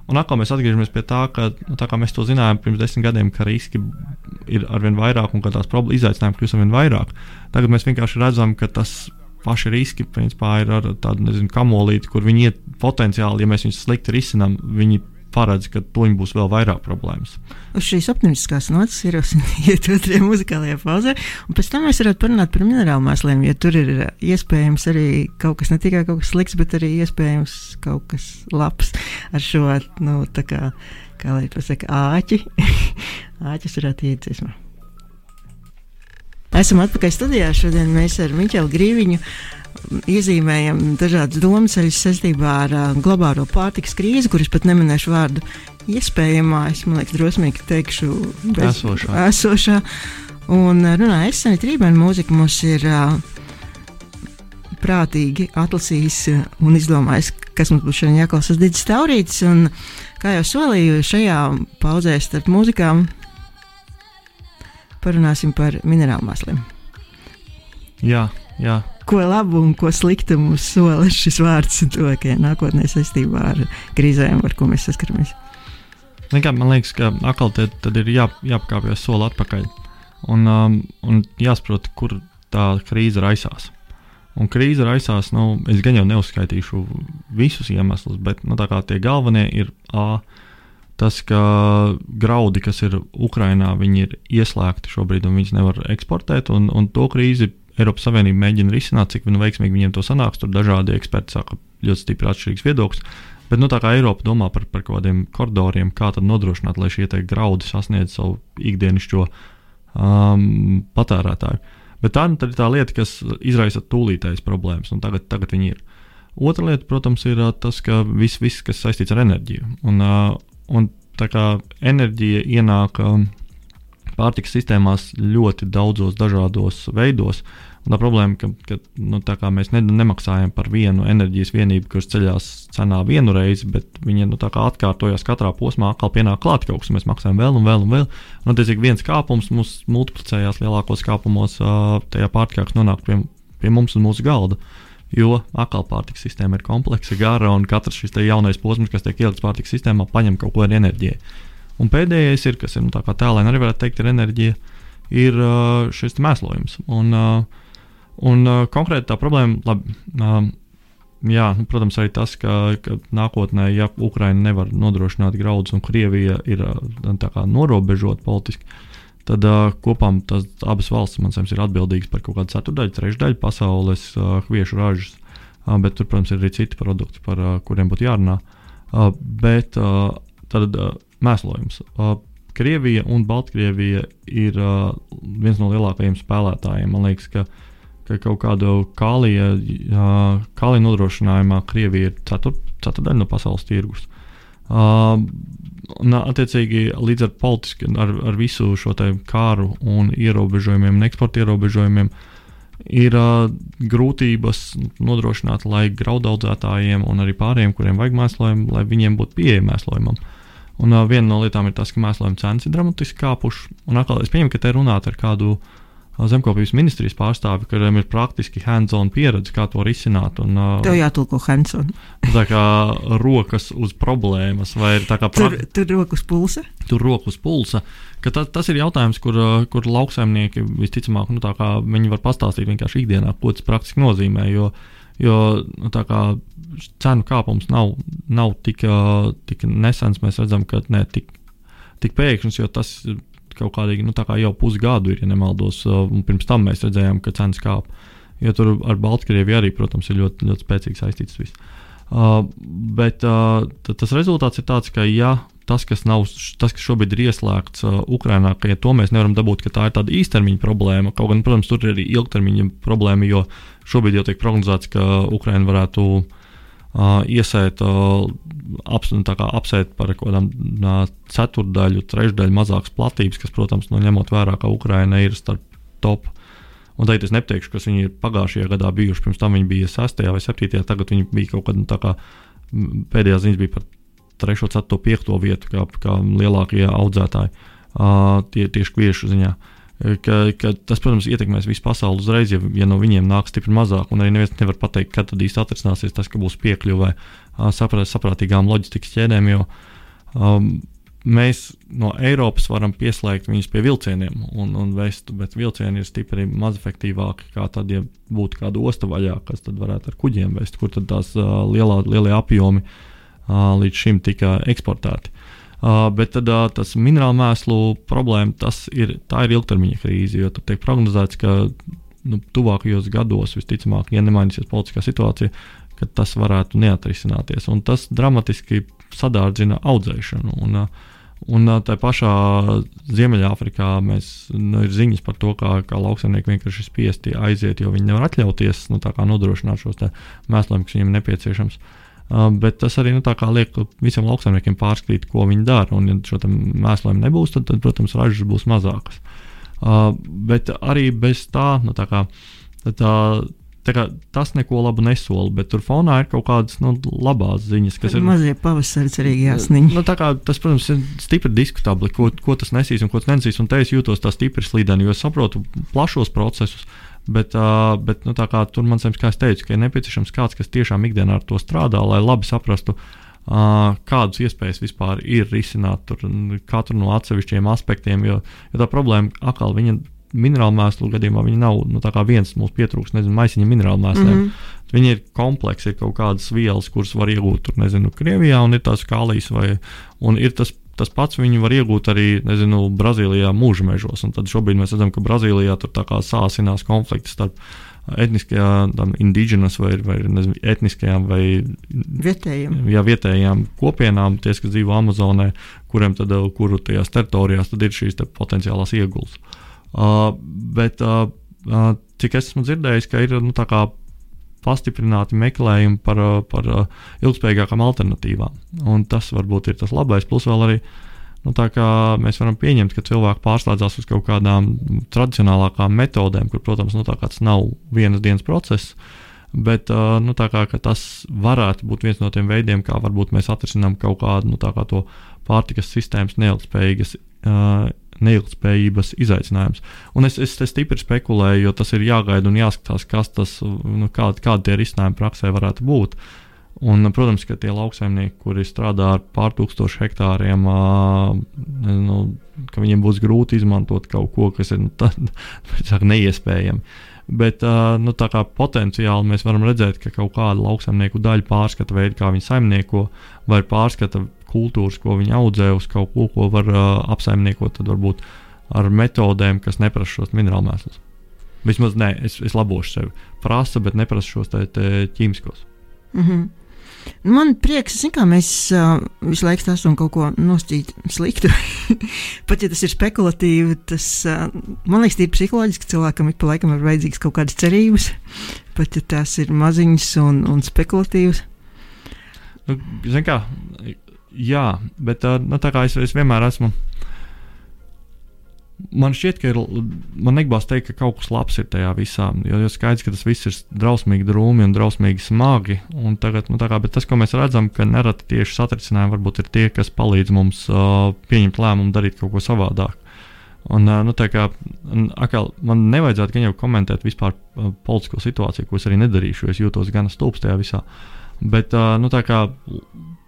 un atkal mēs atgriežamies pie tā, ka nu, tā mēs to zinājām pirms desmit gadiem, ka riski ir arvien vairāk un ka tās izaicinājumi kļūst arvien vairāk. Tagad mēs vienkārši redzam, ka tas paši riski principā, ir ar tādu nezinu, kamolīti, kur viņi iet potenciāli, ja mēs viņus slikti risinām, viņi paredz, ka tuņi būs vēl vairāk problēmas. Uz šīs optimistiskās nots ir iet otrajā muzikālajā pauzē, un pēc tam mēs varētu parunāt par minerālu mēsliem, jo tur ir iespējams arī kaut kas ne tikai kaut kas slikts, bet arī iespējams kaut kas labs ar šo, nu, tā kā, kā lai to saka, āķi. Āķis varētu iet dziesmā. Esam atpakaļ studijā. Šodien mēs ar Miķelu Grīviņu iezīmējam dažādas domāšanas saistībā ar uh, globālo pārtikas krīzi, kuras pat neminēšu vārdu iespējamā. Es domāju, drosmīgi teikšu, bez, esošā. esošā. Un runājot, es Sanita Rībēna mūzika mums ir uh, prātīgi atlasījis un izdomājis, kas mums būs šodien jāklausās Digis Taurītis. Un, kā jau solīju, šajā pauzē starp mūzikām parunāsim par minerālu masliem. Jā, jā ko labu un ko sliktu mums sola šis vārds tuvākajā nākotnē saistībā ar krīzēm, ar ko mēs saskaramies. Kā, man liekas, ka atkal te, ir jā, jāpakāpjas soli atpakaļ un, um, un jāsaprot, kur tā krīze raisās. Un krīze raisās, nu, es gan jau neuzskaitīšu visus iemeslus, bet nu, tie galvenie ir A. Tas, ka graudi, kas ir Ukrajinā, ir ieslēgti šobrīd un viņas nevar eksportēt, un, un to krīzi Eiropas Savienība mēģina risināt, cik nu veiksmīgi viņiem to sanāks. Tur dažādi eksperti saka ļoti stipri atšķirīgs viedoklis. Bet nu, tā kā Eiropa domā par, par kaut kādiem koridoriem, kā tad nodrošināt, lai šie graudi sasniedz savu ikdienišķo um, patērētāju. Bet tā nu, ir tā lieta, kas izraisa tūlītējas problēmas, un tagad, tagad viņi ir. Otra lieta, protams, ir uh, tas, ka viss, vis, kas saistīts ar enerģiju. Un, uh, un tā kā enerģija ienāk um, pārtikas sistēmās ļoti daudzos dažādos veidos, uh, tā problēma, ka, ka nu, mēs ne, nemaksājam par vienu enerģijas vienību, kas ceļās cenā vienu reizi, bet viņi nu, atkārtojas katrā posmā, atkal pienāk klāt kaut kas, un mēs maksājam vēl un vēl un vēl. Un, attiecīgi, viens kāpums mums multiplicējās lielākos kāpumos, tajā pārtikā, kas nonāk pie, pie mums un mūsu galda. Jo atkal pārtikas sistēma ir kompleksa, gara, un katrs šis jaunais posms, kas tiek ielikts pārtikas sistēmā, paņem kaut ko ar enerģiju. Un pēdējais ir, kas ir nu, tā kā tēlēni arī varētu teikt, ir enerģija, ir šis mēslojums. Un, uh, Un uh, konkrēti tā problēma, labi, uh, jā, nu, protams, arī tas, ka, ka nākotnē, ja Ukraina nevar nodrošināt graudus un Krievija ir uh, norobežota politiski, tad uh, kopā tas abas valstis, man liekas, ir atbildīgas par kaut kādu ceturdaļu, trešdaļu pasaules uh, hviešu ražas. Uh, bet tur, protams, ir arī citi produkti, par uh, kuriem būtu jārunā. Uh, bet uh, tad uh, mēslojums. Uh, Krievija un Baltkrievija ir uh, viens no lielākajiem spēlētājiem. Man liekas, ka uh, ka kaut kādu kālija, kālija nodrošinājumā Krievija ir ceturt, ceturdaļa no pasaules tirgus. Uh, un, attiecīgi, līdz ar, politiski, ar, ar visu šo kāru un ierobežojumiem, un eksporta ierobežojumiem, ir uh, grūtības nodrošināt, lai graudaudzētājiem un arī pārējiem, kuriem vajag mēslojumu, lai viņiem būtu pieejama mēslojumam. Un uh, viena no lietām ir tas, ka mēslojuma cenas ir dramatiski kāpušas. Un atkal es pieņemu, ka te runāt ar kādu uh, zemkopības ministrijas pārstāvi, kuriem ir praktiski hands-on pieredze, kā to risināt. Un, Tev jātulko hands-on. tā kā rokas uz problēmas, vai ir tā kā tur, tur rokas pulsa? Tur rokas pulsa. Ta, tas ir jautājums, kur, kur lauksaimnieki visticamāk, nu, viņi var pastāstīt vienkārši ikdienā, ko tas praktiski nozīmē. Jo, jo nu, cenu kāpums nav, nav tik, tik nesens. Mēs redzam, ka ne tik, tik pēkšņs, jo tas kaut kādīgi nu, kā jau pusgadu ir, ja nemaldos. Un pirms tam mēs redzējām, ka cenas kāp. Jo tur ar Baltkrieviju arī, protams, ir ļoti, ļoti spēcīgi saistīts viss. Uh, bet uh, tas rezultāts ir tāds, ka, ja tas, kas, nav, tas, kas šobrīd ir ieslēgts uh, Ukrajinā, ka ja to mēs nevaram dabūt, ka tā ir tāda īstermiņa problēma. Kaut gan, protams, tur ir arī ilgtermiņa problēma, jo šobrīd jau tiek prognozēts, ka Ukraina varētu uh, iesēt, uh, ap, nu, apsēt par kaut kādām uh, ceturdaļu, trešdaļu mazākas platības, kas, protams, nu, ņemot vērā, ka Ukraina ir starp top. Un tagad es neteikšu, kas viņi ir pagājušajā gadā bijuši. Pirms tam viņi bija 6. vai 7. Tagad viņi bija kaut kādā nu, kā pēdējā ziņas bija par 3, 4, 5 vietu, kā, kā lielākie audzētāji uh, tie, tieši kviešu ziņā. Ka, ka tas, protams, ietekmēs visu pasauli uzreiz, ja, ja no viņiem nāk stipri mazāk. Un arī neviens nevar pateikt, kad tad īsti atrisināsies tas, ka būs piekļuve saprāt, saprātīgām loģistikas ķēdēm. Jo um, mēs no Eiropas varam pieslēgt viņus pie vilcieniem un, un vest, bet vilcieni ir stipri maz efektīvāki nekā tad, ja būtu kāda osta vaļā, kas tad varētu ar kuģiem vest, kur tad tās uh, lielā, lielie apjomi uh, līdz šim tika eksportēti. Uh, bet tad, uh, tas minerālu mēslu problēma, tas ir, ir ilgtermiņa krīze, jo tiek prognozēts, ka nu, tuvākajos gados visticamāk, ja nemainīsies politiskā situācija, tas varētu neatrisināties. Un tas dramatiski sadārdzina audzēšanu. Un, uh, Un tā pašā Ziemeļāfrikā mēs, nu, ir ziņas par to, kā, kā lauksaimnieki vienkārši spiesti aiziet, jo viņi nevar atļauties nu, nodrošināt šos mēslus, kas viņiem nepieciešams. Uh, Uh, bet tas arī nu, liek visiem lauksaimniekiem pārskatīt, ko viņi dara. Un, ja šo mēslojumu nebūs, tad, tad, protams, ražas būs mazākas. Uh, bet arī bez tā, nu, tā, kā, tā, tā kā, tas neko labu nesola, bet tur fonā ir kaut kādas nu, labas ziņas, kas tad ir. Mazie pavasari cerīgi jāsniņ. Nu, kā, tas, protams, ir stipri diskutabli, ko, ko tas nesīs un ko tas nenesīs. Un te es jūtos tā stipri slīdeni, jo es saprotu plašos procesus. Uh, Bet, uh, bet nu, tur man liekas, kā es teicu, ka ir nepieciešams kāds, kas tiešām ikdienā ar to strādā, lai labi saprastu, uh, kādas iespējas vispār ir risināt tur, katru no atsevišķiem aspektiem. Jo, jo tā problēma atkal viņa minerālu mēslu gadījumā nav nu, viens mums pietrūks, nezinu, maisiņa minerālu mēsliem. Mm -hmm. Viņi ir kompleksi, ir kaut kādas vielas, kuras var iegūt tur, nezinu, Krievijā, un ir tās kālijas, vai ir tas Tas pats viņu var iegūt arī nezinu, Brazīlijā mūža mežos. Tad šobrīd mēs redzam, ka Brazīlijā tur sāsinās konflikti starp etniskajām, indiģenas vai, vai nezinu, etniskajām vai vietējām. Jā, vietējām kopienām, tie, kas dzīvo Amazonē, kuriem tad, kuru tajās teritorijās tad ir šīs te potenciālās ieguldījums. Uh, bet uh, cik esmu dzirdējis, ka ir nu, pastiprināti meklējumi par, uh, par uh, ilgspējīgākām alternatīvām. Un tas varbūt ir tas labais. Plus vēl arī nu, mēs varam pieņemt, ka cilvēki pārslēdzas uz kaut kādām tradicionālākām metodēm, kur, protams, nu, tas nav vienas dienas process. Bet uh, nu, kā, tas varētu būt viens no tiem veidiem, kā varbūt mēs atrisinām kaut kādu nu, kā pārtikas sistēmas neilgspējīgas uh, neilgspējības izaicinājums. Un es, es, es stipri spekulēju, jo tas ir jāgaida un jāskatās, kas tas, nu, kādi, kādi tie risinājumi praksē varētu būt. Un, protams, ka tie lauksaimnieki, kuri strādā ar pār tūkstošu hektāriem, nu, ka viņiem būs grūti izmantot kaut ko, kas ir nu, tā, neiespējami. Bet nu, potenciāli mēs varam redzēt, ka kaut kāda lauksaimnieku daļa pārskata veidu, kā viņi saimnieko, vai pārskata kultūras, ko viņi audzē, uz kaut ko, ko var uh, apsaimniekot, tad varbūt ar metodēm, kas neprasa šos minerālu mēslus. Vismaz nē, es, es labošu sevi. Prasa, bet neprasa šos te, te ķīmiskos. Mm -hmm. Man prieks, ka mēs uh, visu laiku stāstām kaut ko nostīt sliktu. Pat ja tas ir spekulatīvi, tas uh, man liekas, ir psiholoģiski. Cilvēkam ik pa laikam ir vajadzīgas kaut kādas cerības, pat ja tās ir maziņas un, un spekulatīvas. Nu, kā, jā, bet nu, tā kā es, es vienmēr esmu. Man šķiet, ka ir. Man negribas teikt, ka kaut kas labs ir tajā visā. Jo ir skaidrs, ka tas viss ir drausmīgi drūmi un drausmīgi smagi. Un tagad, nu, kā, tas, ko mēs redzam, ka nereti tieši satricinājumi varbūt ir tie, kas palīdz mums uh, pieņemt lēmumu, darīt kaut ko savādāk. Un, nu, kā, akal, man nevajadzētu gan jau komentēt vispār politisko situāciju, ko es arī nedarīšu, jo es jūtos gan stulbs tajā visā. Bet nu, kā,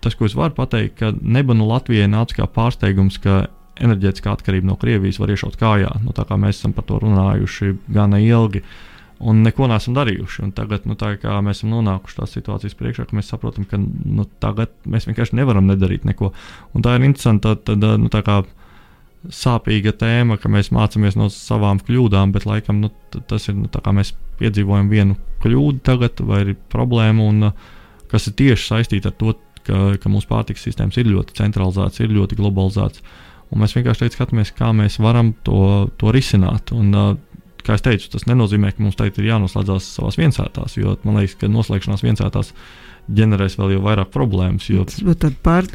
tas, ko es varu pateikt, ka neba no Latvijai nāca kā pārsteigums, ka enerģētiskā atkarība no Krievijas var iešaut kājā. Nu, mēs esam par to runājuši gana ilgi. Un neko neesam darījuši. Un tagad nu, mēs esam nonākuši tādā situācijas priekšā, ka mēs saprotam, ka nu, tagad mēs vienkārši nevaram nedarīt neko. Un tā ir interesanta. Tad, nu, tā kā, sāpīga tēma, ka mēs mācāmies no savām kļūdām, bet laikam nu, tas ir nu, tā, kā mēs piedzīvojam vienu kļūdu tagad, vai ir problēma, un, kas ir tieši saistīta ar to, ka, ka mūsu pārtikas sistēmas ir ļoti centralizētas, ir ļoti globalizētas. Un mēs vienkārši skatāmies, kā mēs varam to, to risināt. Un, kā jau teicu, tas nenozīmē, ka mums tagad ir jānoslēdzas savās viensētās, jo man liekas, ka noslēgšanās viensētās ģenerēs vēl vairāk problēmas. Jo... Tas būtu tāds pār,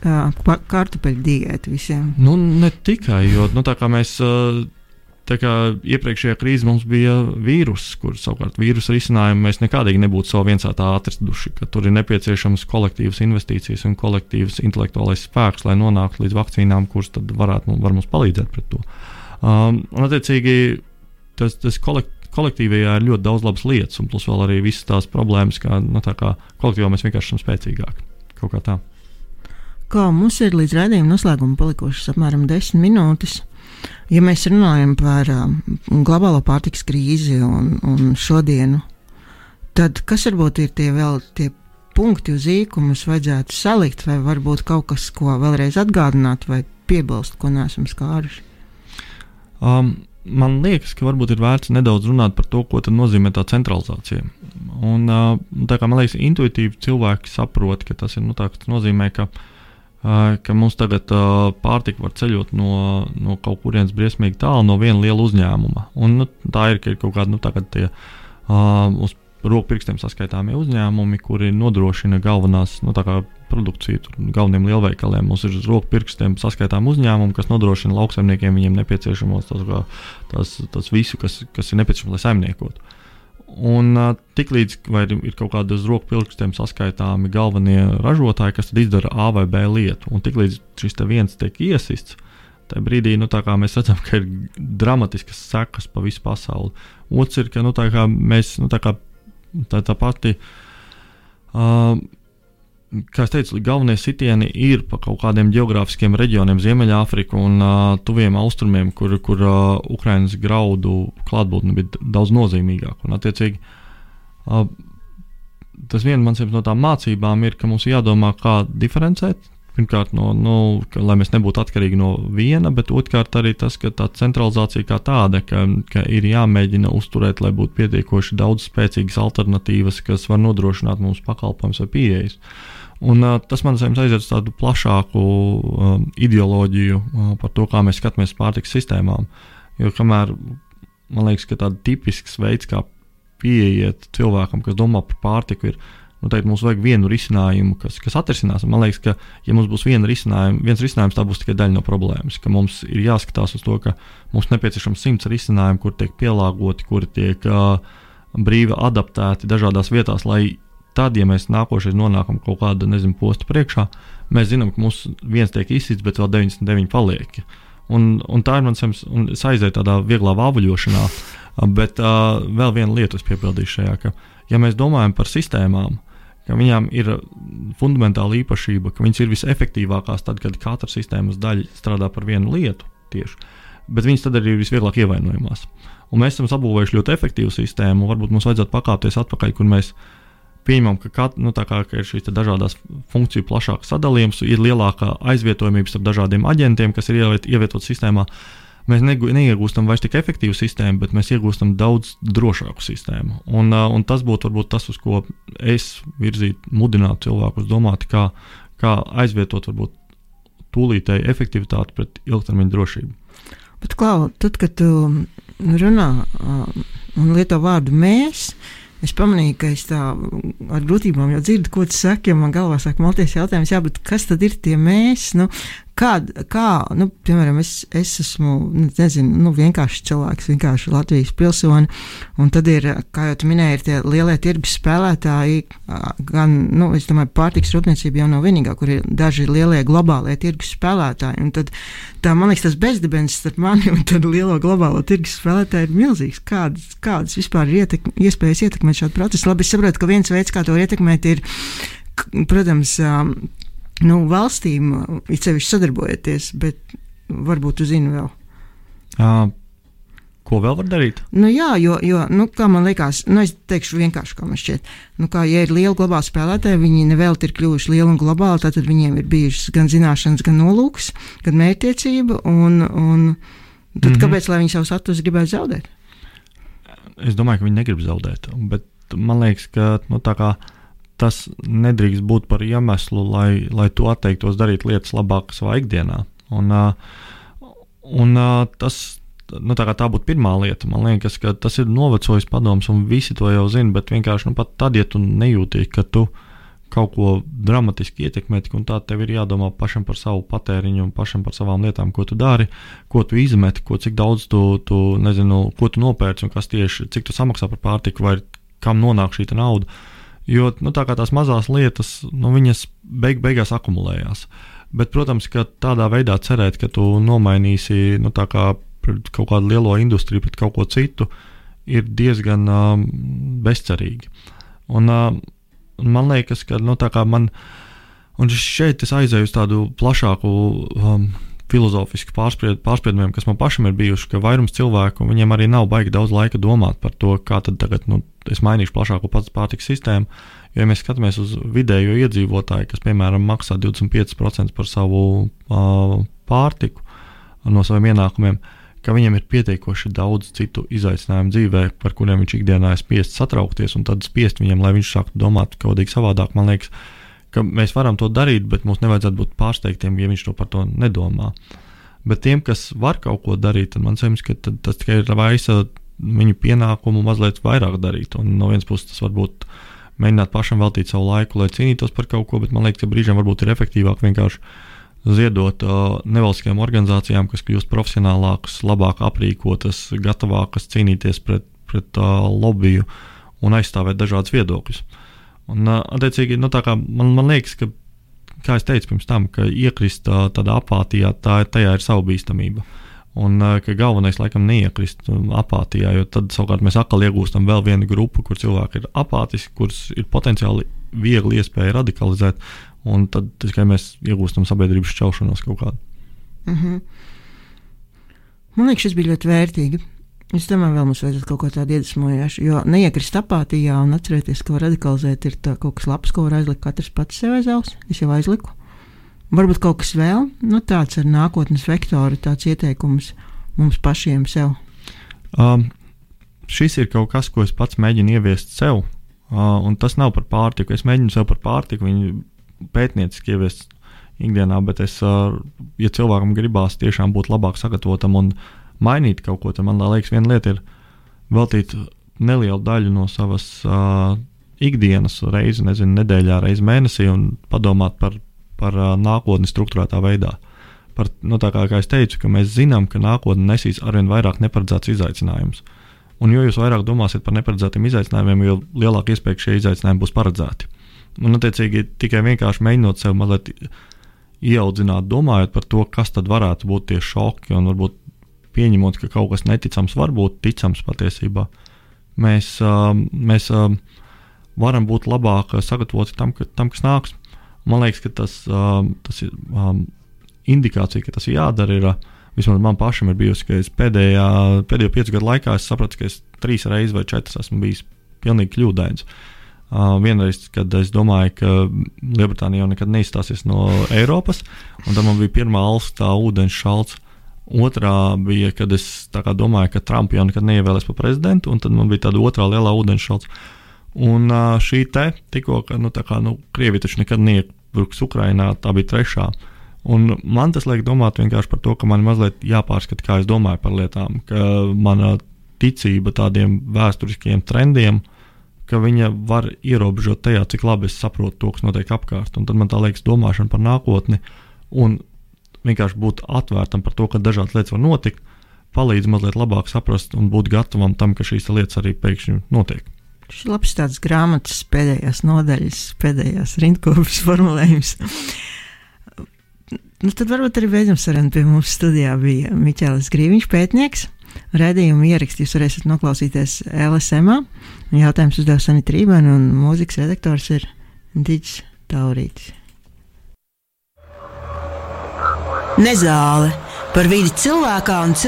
pār, kartupeļu diēta visiem. Nu, ne tikai, jo nu, tā kā mēs. Tā kā iepriekšējā krīzē mums bija vīruss, kur savukārt vīrusu risinājumu mēs nekādīgi nebūtu savu viensātā atraduši. Tur ir nepieciešamas kolektīvas investīcijas un kolektīvs intelektuālais spēks, lai nonāktu līdz vakcīnām, kuras varētu var mums palīdzēt pret to. Um, un, attiecīgi, tas, tas kolekt, kolektīvajā ir ļoti daudz labas lietas, un plus vēl arī visas tās problēmas, kā, nu, tā kā kolektīvā mēs vienkārši esam spēcīgāki. Kaut kā tā. Kā mums ir līdz redzējuma noslēguma palikušas apmēram 10 minūtes. Ja mēs runājam par um, globālo pārtiks krīzi un, un šodienu, tad kas varbūt ir tie vēl tie punkti uz īkumus vajadzētu salikt, vai varbūt kaut kas, ko vēlreiz atgādināt vai piebilst, ko neesam skāruši? Um, man liekas, ka varbūt ir vērts nedaudz runāt par to, ko nozīmē tā centralizācija. Un, tā kā man liekas, intuitīvi cilvēki saprot, ka tas, ir, nu, tā, nozīmē, ka, ka mums tagad pārtika var ceļot no, no kaut kurienes briesmīgi tālu no viena liela uzņēmuma. Un, nu, tā ir, ir kaut kāda nu, tie, uz roku pirkstiem saskaitāmie uzņēmumi, kuri nodrošina galvenās nu, produkciju galveniem lielveikaliem. Mums ir uz roku pirkstiem saskaitām uzņēmumi, kas nodrošina lauksaimniekiem viņiem nepieciešamos tas, tas, tas visu, kas, kas ir nepieciešams, lai saimniekotu. Un uh, tiklīdz ir, kaut kāda uz roku pirkstiem saskaitāmi galvenie ražotāji, kas izdara A vai B lietu, un tiklīdz šis viens tiek iesists, tajā brīdī nu, mēs redzam, ka ir dramatiskas sekas pa visu pasauli. Otrs ir, ka nu, kā mēs nu, kā tā, tā pati. Uh, kā jau teicu, galvenie sitieni ir pa kaut kādiem geogrāfiskiem reģioniem, Ziemeļāfrika un uh, Tuviem Austrumiem, kur, kur uh, Ukraiņas graudu klātbūtne bija daudz nozīmīgāka. Un, attiecīgi, uh, tas viens no tām mācībām ir, ka mums jādomā, kā diferencēt Pirmkārt, no, nu, ka, lai mēs nebūtu atkarīgi no viena, bet otrkārt arī tas, ka tā centralizācija kā tāda, ka, ka ir jāmēģina uzturēt, lai būtu pietiekoši daudz spēcīgas alternatīvas, kas var nodrošināt mums pakalpojumus vai pieejas. Un, uh, tas man aiziet uz tādu plašāku uh, ideoloģiju uh, par to, kā mēs skatāmies pārtiks sistēmām. Jo kamēr man liekas, ka tāds tipisks veids, kā pieiet cilvēkam, kas domā par pārtiku, ir teikt, mums vajag vienu risinājumu, kas, kas atrisinās. Man liekas, ka, ja mums būs risinājuma, viens risinājums, tā būs tikai daļa no problēmas. Mums ir jāskatās uz to, ka mums nepieciešams simts risinājumu, kur tiek pielāgoti, kuri tiek uh, brīvi adaptēti dažādās vietās, lai tad, ja mēs nākošais nonākam kaut kāda nezinu, posta priekšā, mēs zinām, ka mums viens tiek izsits, bet vēl 99 paliek. Un, un tā ir mans aizēja tādā vieglā vāvuļošanā. Bet uh, vēl viena lieta, kas piebildīšu šajā, ka, ja mēs domājam par sistēmām, ka viņām ir fundamentāla īpašība, ka viņas ir visefektīvākās tad, kad katra sistēmas daļa strādā par vienu lietu tieši, bet viņas tad arī ir visvieglāk ievainojamās. Un mēs esam sabūvējuši ļoti efektīvu sistēmu, varbūt mums vajadzētu pakāpties atpakaļ, kur mēs pieņemam, ka, kat, nu, kā, ka ir šīs dažādas funkciju plašāks sadalījums, ir lielākā aizvietojamība starp dažādiem aģentiem, kas ir ievietoti sistēmā. Uh, mēs neiegūstam vairs tik efektīvu sistēmu, bet mēs iegūstam daudz drošāku sistēmu. Un, un tas būtu varbūt tas, uz ko es virzītu, mudinātu cilvēkus domāt, kā, kā aizvietot varbūt tūlītēju efektivitāti pret ilgtermiņa drošību. Bet, Klau, tad, kad tu runā un lieto vārdu mēs, es pamanīju, ka es tā ar grūtībām jau dzirdu, ko tu saki, jo man galvā sāk malties jautājums, jā, bet kas tad ir tie mēs? Nu, Kā, kā nu, piemēram, es, es esmu nu, nezinu, nu, vienkārši cilvēks, vienkārši Latvijas pilsoni, un tad ir, kā jau tu minēji, ir tie lielie tirgus spēlētāji, gan, nu, es domāju, pārtiks rūpniecība jau nav vienīgā, kur ir daži lielie globālie tirgus spēlētāji, un tad tā, man liekas, tas bezdibens starp mani un tad lielo globālo tirgus spēlētāju ir milzīgs. Kādas, kādas vispār ir ietek, iespējas ietekmēt šādu procesu? Labi, es saprotu, ka viens veids, kā to ietekmēt, ir, protams, um, nu, valstīm ir sevišķi sadarbojoties, bet varbūt tu zini vēl. Uh, ko vēl var darīt? Nu, jā, jo, jo nu, kā man liekas, nu, es teikšu vienkārši, kā man šķiet. Nu, kā, ja ir liela globāla spēlētāja, viņi nevelti ir kļuvuši lieli un globāli, tad viņiem ir bijušas gan zināšanas, gan nolūks, gan mērķtiecība. Un, un tad mm -hmm. kāpēc viņi savu statusu gribētu zaudēt? Es domāju, ka viņi negrib zaudēt. Bet man liekas, ka nu, tā kā tas nedrīkst būt par iemeslu, lai, lai tu atteiktos darīt lietas labāk savā ikdienā. Un, uh, un uh, tas, nu, tā, tā būtu pirmā lieta. Man liekas, ka tas ir novecojis padoms, un visi to jau zina. Bet vienkārši nu, pat tad, ja tu nejūti, ka tu kaut ko dramatiski ietekmē, un tā tev ir jādomā pašam par savu patēriņu un pašam par savām lietām, ko tu dari, ko tu izmeti, ko cik daudz tu, tu nezinu, ko tu nopērci un kas tieši, cik tu samaksā par pārtiku vai kam nonāk šī nauda. Jo nu, tā tās mazās lietas, nu, viņas beig beigās akumulējās. Bet, protams, ka tādā veidā cerēt, ka tu nomainīsi nu, kā kaut kādu lielo industriju pret kaut ko citu, ir diezgan um, bezcerīgi. Un, um, man liekas, ka nu, man, šeit es aizēju uz tādu plašāku um, filozofisku pārspried, pārspriedumiem, kas man pašam ir bijuši, ka vairums cilvēku viņiem arī nav baigi daudz laika domāt par to, kā tad tagad nu, es mainīšu plašāku pats pārtiks sistēmu. Jo, ja mēs skatāmies uz vidējo iedzīvotāju, kas, piemēram, maksā 25% par savu uh, pārtiku no saviem ienākumiem, ka viņam ir pietiekoši daudz citu izaicinājumu dzīvē, par kuriem viņš ikdienā ir spiests satraukties, un tad spiest viņam, lai viņš sāktu domāt kaut kā savādāk. Man liekas, ka mēs varam to darīt, bet mums nevajadzētu būt pārsteigtiem, ja viņš to par to nedomā. Bet tiem, kas var kaut ko darīt, man liekas, ka tas tikai ir vaisa viņu pienākumu mazliet vairāk darīt. Un no vienas puses tas varbūt mēģināt pašam veltīt savu laiku, lai cīnītos par kaut ko, bet man liekas, ka brīžiem varbūt ir efektīvāk vienkārši ziedot uh, nevalstiskajām organizācijām, kas kļūst profesionālākas, labāk aprīkotas, gatavākas cīnīties pret, pret uh, lobbyju un aizstāvēt dažādus viedokļus. Un, uh, attiecīgi, nu, man, man liekas, ka, kā jau teicu pirms tam, ka iekrist uh, tādā apātijā, tā, tajā ir savu bīstamību. Uh, Un ka galvenais laikam neiekrist apātijā, jo tad savukārt mēs atkal iegūstam vēl vienu grupu, kur cilvēki ir apātiski, kurus ir potenciāli viegli iespēja radikalizēt, un tad tikai mēs iegūstam sabiedrības šķelšanos kaut kādu. Mm -hmm. Man liekas, šis bija ļoti vērtīgi. Es domāju, vēl mums vajadzētu kaut ko tādu iedvesmojošu, jo neiekrist apātijā un atcerēties, ko radikalizēt, ir kaut kas labs, ko var aizlikt katrs pats sev aiz auss. Es jau aizliku. Varbūt kaut kas vēl nu, tāds ar nākotnes vektoru, tāds ieteikums mums pašiem sev. Um, šis ir kaut kas, ko es pats mēģinu ieviest sev, uh, un tas nav par pārtiku. Es mēģinu sev par pārtiku, viņu pētnieciski ieviest ikdienā, bet es, uh, ja cilvēkam gribās tiešām būt labāk sagatavotam un mainīt kaut ko, tad man liekas, viena lieta ir veltīt nelielu daļu no savas uh, ikdienas, reizi, nezinu, nedēļā, reizi mēnesī, un padomāt par par uh, nākotni struktūrētā veidā. Par, nu, kā, kā es teicu, mēs zinām, ka nākotne nesīs arvien vairāk neparedzētus izaicinājumus. Un jo jūs vairāk domāsiet par neparedzētiem izaicinājumiem, jo lielāka iespēja, ka šie izaicinājumi būs paredzēti. Un, attiecīgi, tikai vienkārši mēģinot sev mazliet ieaudzināt, domājot par to, kas tad varētu būt tie šoki, un varbūt pieņemot, ka kaut kas neticams var būt ticams patiesībā, mēs, uh, mēs uh, varam būt labāk sagatavoti tam, ka, tam kas nāks. Man liekas, ka tas, um, tas ir um, indikācija, ka tas ir jādara. Ir, uh, Vismaz man pašam ir bijusi, ka es pēdējā, pēdējo piecu gadu laikā sapratu, ka es trīs reizes vai četras esmu bijis pilnīgi kļūdains. Uh, vienreiz, kad es domāju, ka Lielbritānija jau nekad neizstāsies no Eiropas, un tad man bija pirmā alsta ūdens šalts. Otrā bija, kad es domāju, ka Trumpu jau nekad neievēlēs par prezidentu, un tad man bija tāda otrā lielā ūdens šalts. Un šī te tikko, nu, kā, nu, Krievija taču nekad neiebruks Ukrajinā, tā bija trešā. Un man tas liek domāt vienkārši par to, ka man mazliet jāpārskata, kā es domāju par lietām, ka mana ticība tādiem vēsturiskiem trendiem, ka viņa var ierobežot tajā, cik labi es saprotu to, kas notiek apkārt. Un tad man tā liekas domāšana par nākotni un vienkārši būt atvērtam par to, ka dažādas lietas var notikt, palīdz mazliet labāk saprast un būt gatavam tam, ka šīs lietas arī pēkšņi notiek. Šis labs tāds grāmatas pēdējās nodaļas, pēdējās rindkopas formulējums. Nu, tad varbūt arī beidzam sarunu. Pie mums studijā bija Miķēlis Grīviņš, pētnieks. Radījumu ierakstu jūs varēsiet noklausīties LSM. Jautājums uzdev Sanita Rībana un mūzikas redaktors ir Digis Taurītis. Nezāle par vidi cilvēkā un cilvēku.